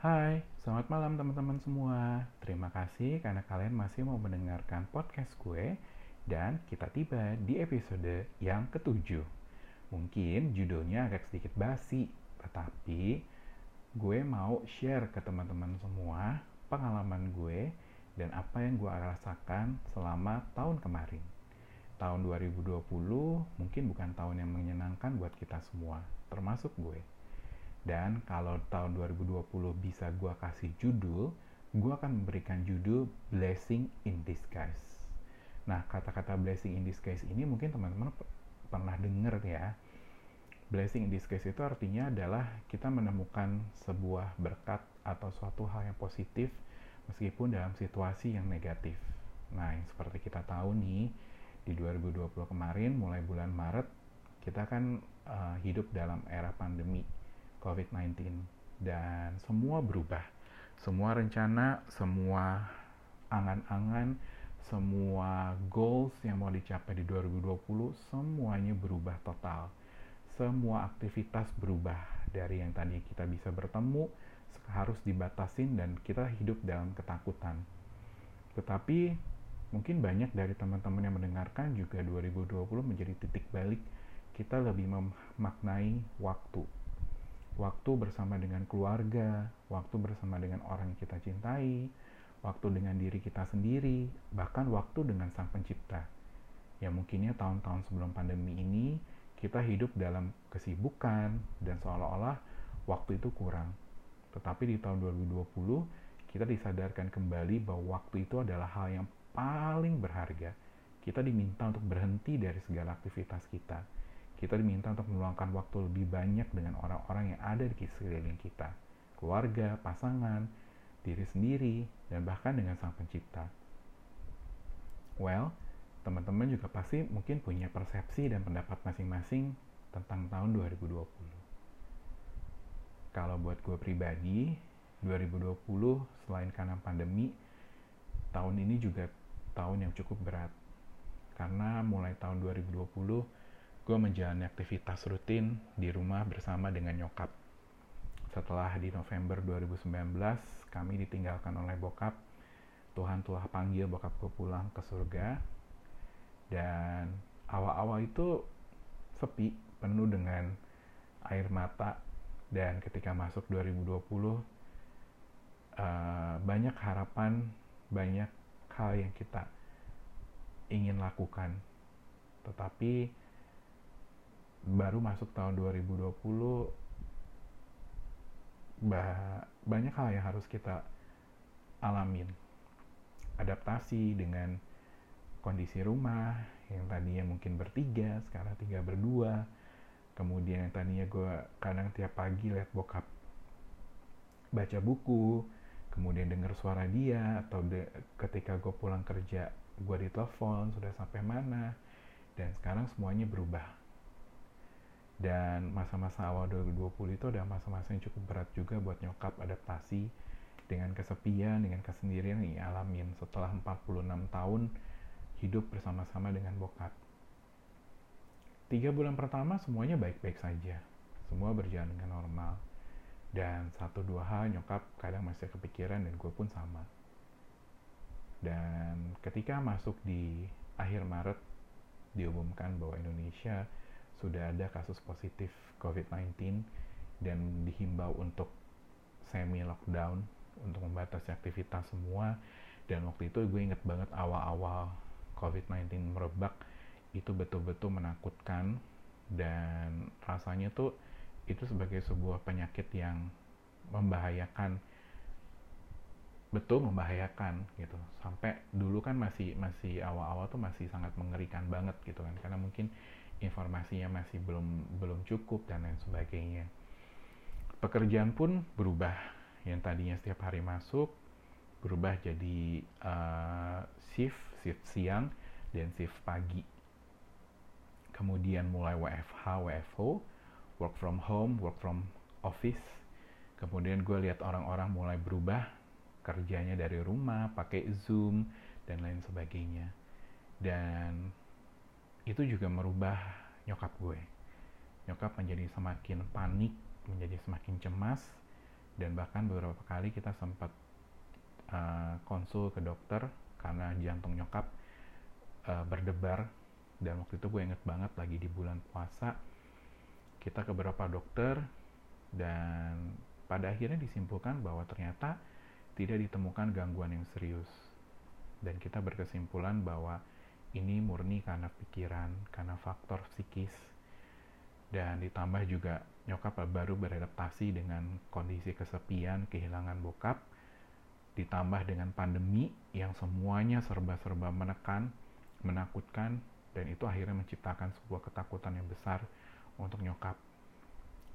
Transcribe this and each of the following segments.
Hai, selamat malam teman-teman semua. Terima kasih karena kalian masih mau mendengarkan podcast gue dan kita tiba di episode yang ketujuh. Mungkin judulnya agak sedikit basi, tetapi gue mau share ke teman-teman semua pengalaman gue dan apa yang gue rasakan selama tahun kemarin. Tahun 2020 mungkin bukan tahun yang menyenangkan buat kita semua, termasuk gue dan kalau tahun 2020 bisa gue kasih judul, gue akan memberikan judul Blessing in Disguise. Nah, kata-kata blessing in disguise ini mungkin teman-teman pernah denger ya. Blessing in disguise itu artinya adalah kita menemukan sebuah berkat atau suatu hal yang positif meskipun dalam situasi yang negatif. Nah, yang seperti kita tahu nih, di 2020 kemarin mulai bulan Maret kita kan uh, hidup dalam era pandemi COVID-19 dan semua berubah. Semua rencana, semua angan-angan, semua goals yang mau dicapai di 2020 semuanya berubah total. Semua aktivitas berubah dari yang tadi kita bisa bertemu harus dibatasin dan kita hidup dalam ketakutan. Tetapi mungkin banyak dari teman-teman yang mendengarkan juga 2020 menjadi titik balik kita lebih memaknai waktu waktu bersama dengan keluarga, waktu bersama dengan orang yang kita cintai, waktu dengan diri kita sendiri, bahkan waktu dengan Sang Pencipta. Ya mungkinnya tahun-tahun sebelum pandemi ini kita hidup dalam kesibukan dan seolah-olah waktu itu kurang. Tetapi di tahun 2020 kita disadarkan kembali bahwa waktu itu adalah hal yang paling berharga. Kita diminta untuk berhenti dari segala aktivitas kita kita diminta untuk meluangkan waktu lebih banyak dengan orang-orang yang ada di sekeliling kita, keluarga, pasangan, diri sendiri, dan bahkan dengan Sang Pencipta. Well, teman-teman juga pasti mungkin punya persepsi dan pendapat masing-masing tentang tahun 2020. Kalau buat gue pribadi, 2020 selain karena pandemi, tahun ini juga tahun yang cukup berat. Karena mulai tahun 2020, gue menjalani aktivitas rutin di rumah bersama dengan nyokap. Setelah di November 2019, kami ditinggalkan oleh bokap. Tuhan telah panggil bokap gue pulang ke surga. Dan awal-awal itu sepi, penuh dengan air mata. Dan ketika masuk 2020, uh, eh, banyak harapan, banyak hal yang kita ingin lakukan. Tetapi baru masuk tahun 2020 bah, banyak hal yang harus kita alamin. Adaptasi dengan kondisi rumah yang tadinya mungkin bertiga sekarang tiga berdua. Kemudian yang tadinya gue kadang tiap pagi lihat bokap baca buku kemudian dengar suara dia atau de ketika gue pulang kerja gue ditelepon sudah sampai mana dan sekarang semuanya berubah dan masa-masa awal 2020 itu ada masa-masa yang cukup berat juga buat nyokap adaptasi dengan kesepian, dengan kesendirian yang alamin setelah 46 tahun hidup bersama-sama dengan bokap. Tiga bulan pertama semuanya baik-baik saja, semua berjalan dengan normal. Dan satu dua hal nyokap kadang masih kepikiran dan gue pun sama. Dan ketika masuk di akhir Maret diumumkan bahwa Indonesia sudah ada kasus positif COVID-19 dan dihimbau untuk semi lockdown untuk membatasi aktivitas semua. Dan waktu itu gue inget banget awal-awal COVID-19 merebak itu betul-betul menakutkan. Dan rasanya tuh itu sebagai sebuah penyakit yang membahayakan betul membahayakan gitu sampai dulu kan masih masih awal-awal tuh masih sangat mengerikan banget gitu kan karena mungkin informasinya masih belum belum cukup dan lain sebagainya. Pekerjaan pun berubah, yang tadinya setiap hari masuk berubah jadi uh, shift shift siang dan shift pagi. Kemudian mulai WFH, WFO, work from home, work from office. Kemudian gue lihat orang-orang mulai berubah kerjanya dari rumah, pakai Zoom dan lain sebagainya. Dan itu juga merubah nyokap gue. Nyokap menjadi semakin panik, menjadi semakin cemas, dan bahkan beberapa kali kita sempat uh, konsul ke dokter karena jantung nyokap uh, berdebar dan waktu itu gue inget banget lagi di bulan puasa kita ke beberapa dokter dan pada akhirnya disimpulkan bahwa ternyata tidak ditemukan gangguan yang serius. Dan kita berkesimpulan bahwa ini murni karena pikiran, karena faktor psikis. Dan ditambah juga nyokap baru beradaptasi dengan kondisi kesepian, kehilangan bokap ditambah dengan pandemi yang semuanya serba-serba menekan, menakutkan dan itu akhirnya menciptakan sebuah ketakutan yang besar untuk nyokap.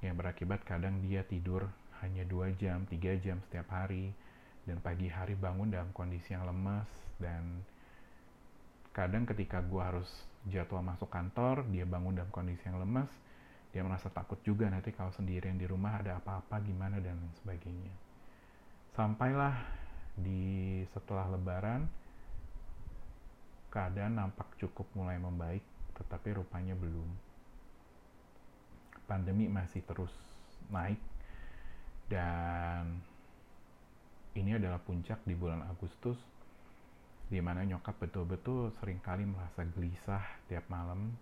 Yang berakibat kadang dia tidur hanya dua jam, tiga jam setiap hari dan pagi hari bangun dalam kondisi yang lemas dan kadang ketika gue harus jadwal masuk kantor dia bangun dalam kondisi yang lemas dia merasa takut juga nanti kalau sendirian di rumah ada apa-apa gimana dan sebagainya. Sampailah di setelah lebaran keadaan nampak cukup mulai membaik tetapi rupanya belum. Pandemi masih terus naik dan ini adalah puncak di bulan Agustus di mana nyokap betul-betul sering kali merasa gelisah tiap malam.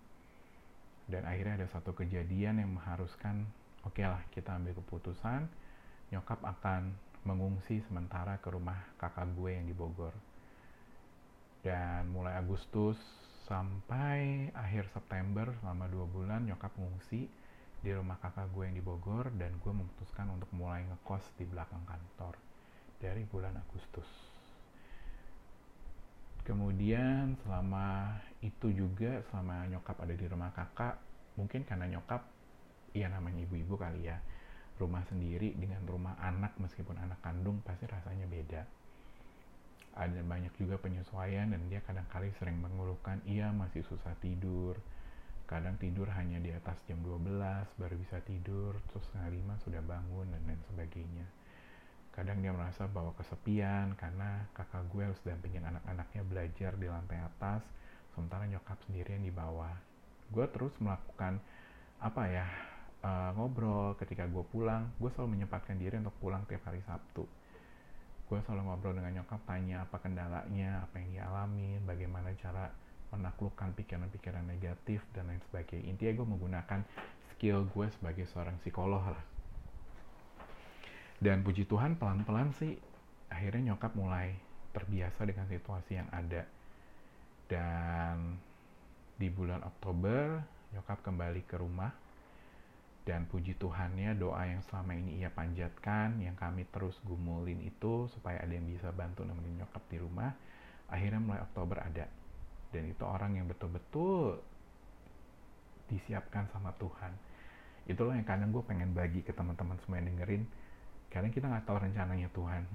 Dan akhirnya ada satu kejadian yang mengharuskan oke okay lah kita ambil keputusan nyokap akan mengungsi sementara ke rumah kakak gue yang di Bogor. Dan mulai Agustus sampai akhir September selama dua bulan nyokap mengungsi di rumah kakak gue yang di Bogor dan gue memutuskan untuk mulai ngekos di belakang kantor dari bulan Agustus. Kemudian selama itu juga selama nyokap ada di rumah kakak, mungkin karena nyokap ya namanya ibu-ibu kali ya, rumah sendiri dengan rumah anak meskipun anak kandung pasti rasanya beda. Ada banyak juga penyesuaian dan dia kadang-kali sering mengeluhkan iya masih susah tidur, kadang tidur hanya di atas jam 12 baru bisa tidur terus setengah lima sudah bangun dan lain sebagainya kadang dia merasa bahwa kesepian karena kakak gue harus dampingin anak-anaknya belajar di lantai atas sementara nyokap sendirian di bawah gue terus melakukan apa ya uh, ngobrol ketika gue pulang gue selalu menyempatkan diri untuk pulang tiap hari Sabtu gue selalu ngobrol dengan nyokap tanya apa kendalanya apa yang dia alami bagaimana cara menaklukkan pikiran-pikiran negatif dan lain sebagainya. Intinya gue menggunakan skill gue sebagai seorang psikolog lah. Dan puji Tuhan pelan-pelan sih akhirnya nyokap mulai terbiasa dengan situasi yang ada. Dan di bulan Oktober nyokap kembali ke rumah. Dan puji Tuhannya doa yang selama ini ia panjatkan yang kami terus gumulin itu supaya ada yang bisa bantu nemenin nyokap di rumah akhirnya mulai Oktober ada. Dan itu orang yang betul-betul disiapkan sama Tuhan. Itulah yang kadang gue pengen bagi ke teman-teman semua yang dengerin kadang kita nggak tahu rencananya Tuhan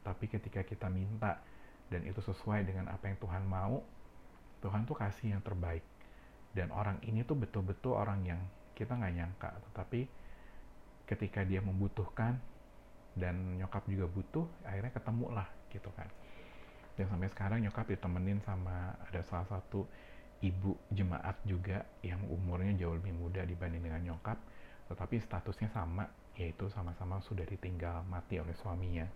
tapi ketika kita minta dan itu sesuai dengan apa yang Tuhan mau Tuhan tuh kasih yang terbaik. Dan orang ini tuh betul-betul orang yang kita nggak nyangka tetapi ketika dia membutuhkan dan nyokap juga butuh akhirnya ketemu lah gitu kan. Dan sampai sekarang nyokap ditemenin sama ada salah satu ibu jemaat juga yang umurnya jauh lebih muda dibanding dengan nyokap tetapi statusnya sama yaitu sama-sama sudah ditinggal mati oleh suaminya.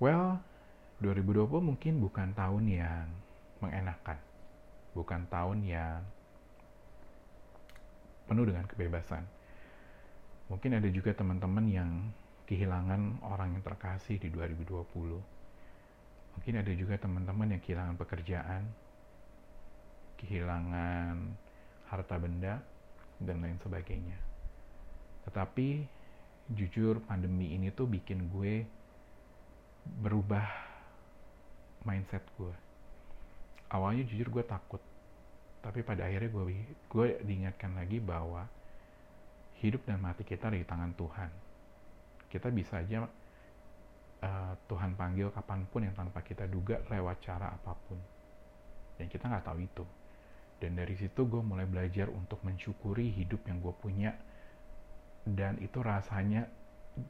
Well 2020 mungkin bukan tahun yang mengenakan. Bukan tahun yang penuh dengan kebebasan. Mungkin ada juga teman-teman yang kehilangan orang yang terkasih di 2020. Mungkin ada juga teman-teman yang kehilangan pekerjaan, kehilangan harta benda, dan lain sebagainya. Tetapi jujur pandemi ini tuh bikin gue berubah mindset gue. Awalnya jujur gue takut, tapi pada akhirnya gue gue diingatkan lagi bahwa hidup dan mati kita di tangan Tuhan kita bisa aja uh, Tuhan panggil kapan pun yang tanpa kita duga lewat cara apa pun dan kita nggak tahu itu dan dari situ gue mulai belajar untuk mensyukuri hidup yang gue punya. Dan itu rasanya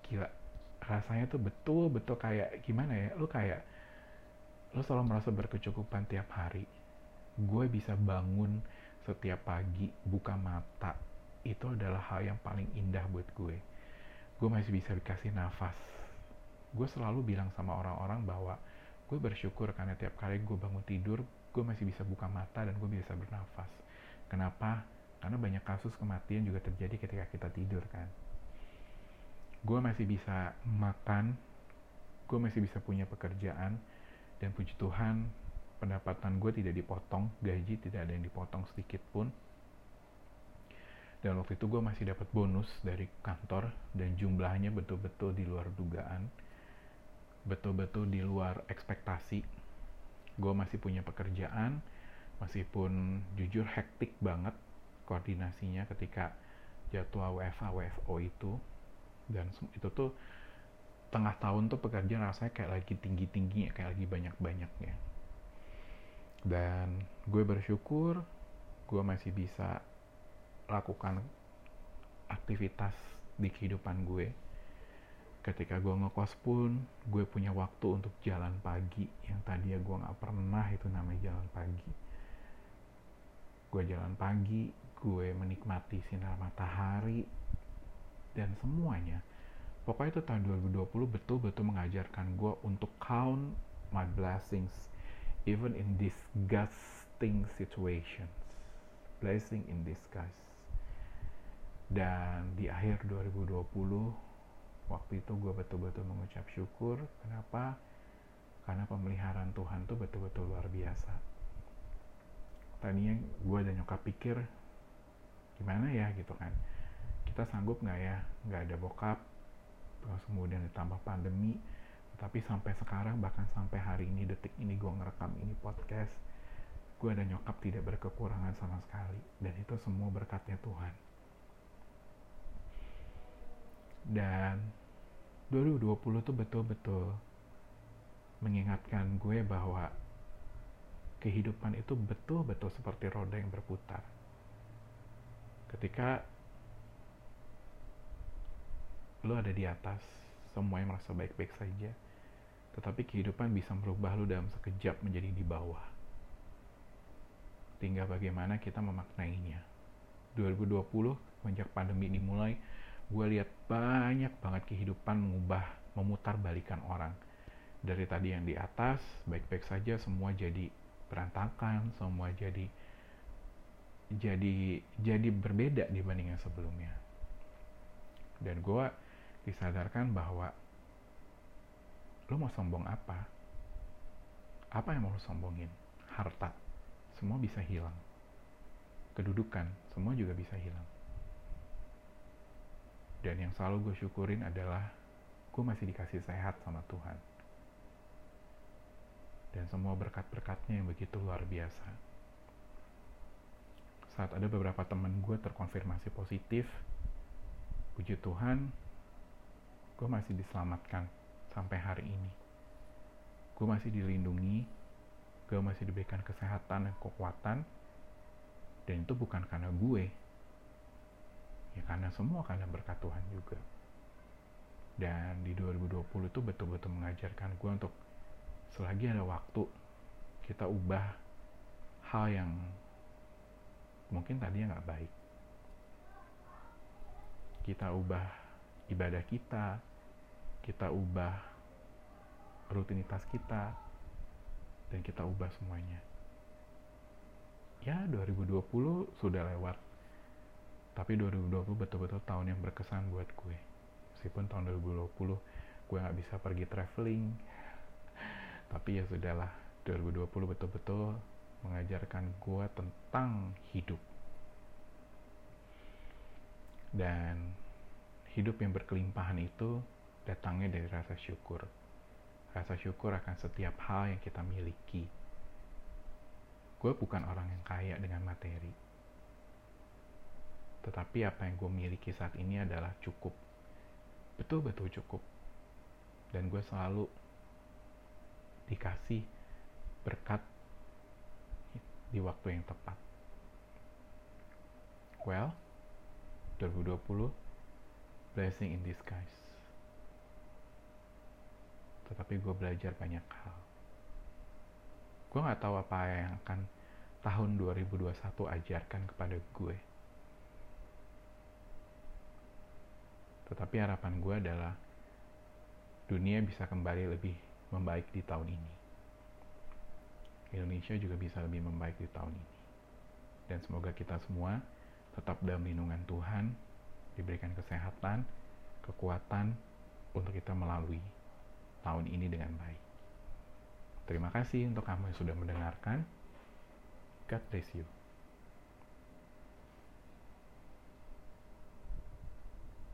gila rasanya tuh betul betul kayak gimana ya lu kayak lu selalu merasa berkecukupan tiap hari. Gue bisa bangun setiap pagi buka mata itu adalah hal yang paling indah buat gue. Gue masih bisa dikasih nafas. Gue selalu bilang sama orang-orang bahwa gue bersyukur karena tiap kali gue bangun tidur gue masih bisa buka mata dan gue bisa bernafas. Kenapa? Karena banyak kasus kematian juga terjadi ketika kita tidur kan. Gue masih bisa makan gue masih bisa punya pekerjaan dan puji Tuhan pendapatan gue tidak dipotong gaji tidak ada yang dipotong sedikit pun. Dan waktu itu gue masih dapat bonus dari kantor dan jumlahnya betul-betul di luar dugaan betul-betul di luar ekspektasi gue masih punya pekerjaan meskipun jujur hektik banget koordinasinya ketika jadwal WFA WFO itu. Dan itu tuh tengah tahun tuh pekerjaan rasanya kayak lagi tinggi-tingginya kayak lagi banyak-banyaknya. Dan gue bersyukur gue masih bisa lakukan aktivitas di kehidupan gue ketika gue ngekos pun gue punya waktu untuk jalan pagi. Yang tadi ya gue nggak pernah itu namanya jalan pagi. Gue jalan pagi gue menikmati sinar matahari dan semuanya. Pokoknya itu tahun 2020 betul-betul mengajarkan gue untuk count my blessings even in disgusting situations. Blessing in disguise. Dan di akhir 2020 waktu itu gue betul-betul mengucap syukur. Kenapa? Karena pemeliharaan Tuhan tuh betul-betul luar biasa. Tadinya gue dan nyokap pikir gimana ya? gitu kan. Kita sanggup nggak ya? Nggak ada bokap terus kemudian ditambah pandemi. Tapi sampai sekarang bahkan sampai hari ini detik ini gue ngerekam ini podcast gue dan nyokap tidak berkekurangan sama sekali. Dan itu semua berkatnya Tuhan dan 2020 tuh betul-betul mengingatkan gue bahwa kehidupan itu betul-betul seperti roda yang berputar. Ketika lo ada di atas, semuanya merasa baik-baik saja, tetapi kehidupan bisa merubah lo dalam sekejap menjadi di bawah. Tinggal bagaimana kita memaknainya. 2020, sejak pandemi dimulai, gue lihat banyak banget kehidupan mengubah memutar balikan orang. Dari tadi yang di atas baik-baik saja semua jadi berantakan semua jadi jadi jadi berbeda dibanding yang sebelumnya. Dan gue disadarkan bahwa lo mau sombong apa? Apa yang mau lo sombongin? Harta. Semua bisa hilang. Kedudukan. Semua juga bisa hilang dan yang selalu gue syukurin adalah gue masih dikasih sehat sama Tuhan. Dan semua berkat-berkatnya yang begitu luar biasa. Saat ada beberapa temen gue terkonfirmasi positif, puji Tuhan, gue masih diselamatkan sampai hari ini. Gue masih dilindungi, gue masih diberikan kesehatan dan kekuatan, dan itu bukan karena gue, ya karena semua karena berkat Tuhan juga. Dan di 2020 itu betul-betul mengajarkan gue untuk selagi ada waktu kita ubah hal yang mungkin tadinya nggak baik. Kita ubah ibadah kita kita ubah rutinitas kita dan kita ubah semuanya. Ya 2020 sudah lewat tapi 2020 betul-betul tahun yang berkesan buat gue. Meskipun tahun 2020 gue nggak bisa pergi traveling. Tapi ya sudahlah 2020 betul-betul mengajarkan gue tentang hidup. Dan hidup yang berkelimpahan itu datangnya dari rasa syukur. Rasa syukur akan setiap hal yang kita miliki. Gue bukan orang yang kaya dengan materi tetapi apa yang gue miliki saat ini adalah cukup. Betul-betul cukup. Dan gue selalu dikasih berkat di waktu yang tepat. Well, 2020, blessing in disguise. Tetapi gue belajar banyak hal. Gue gak tahu apa yang akan tahun 2021 ajarkan kepada gue Tetapi harapan gue adalah dunia bisa kembali lebih membaik di tahun ini. Indonesia juga bisa lebih membaik di tahun ini. Dan semoga kita semua tetap dalam lindungan Tuhan, diberikan kesehatan, kekuatan untuk kita melalui tahun ini dengan baik. Terima kasih untuk kamu yang sudah mendengarkan. God bless you.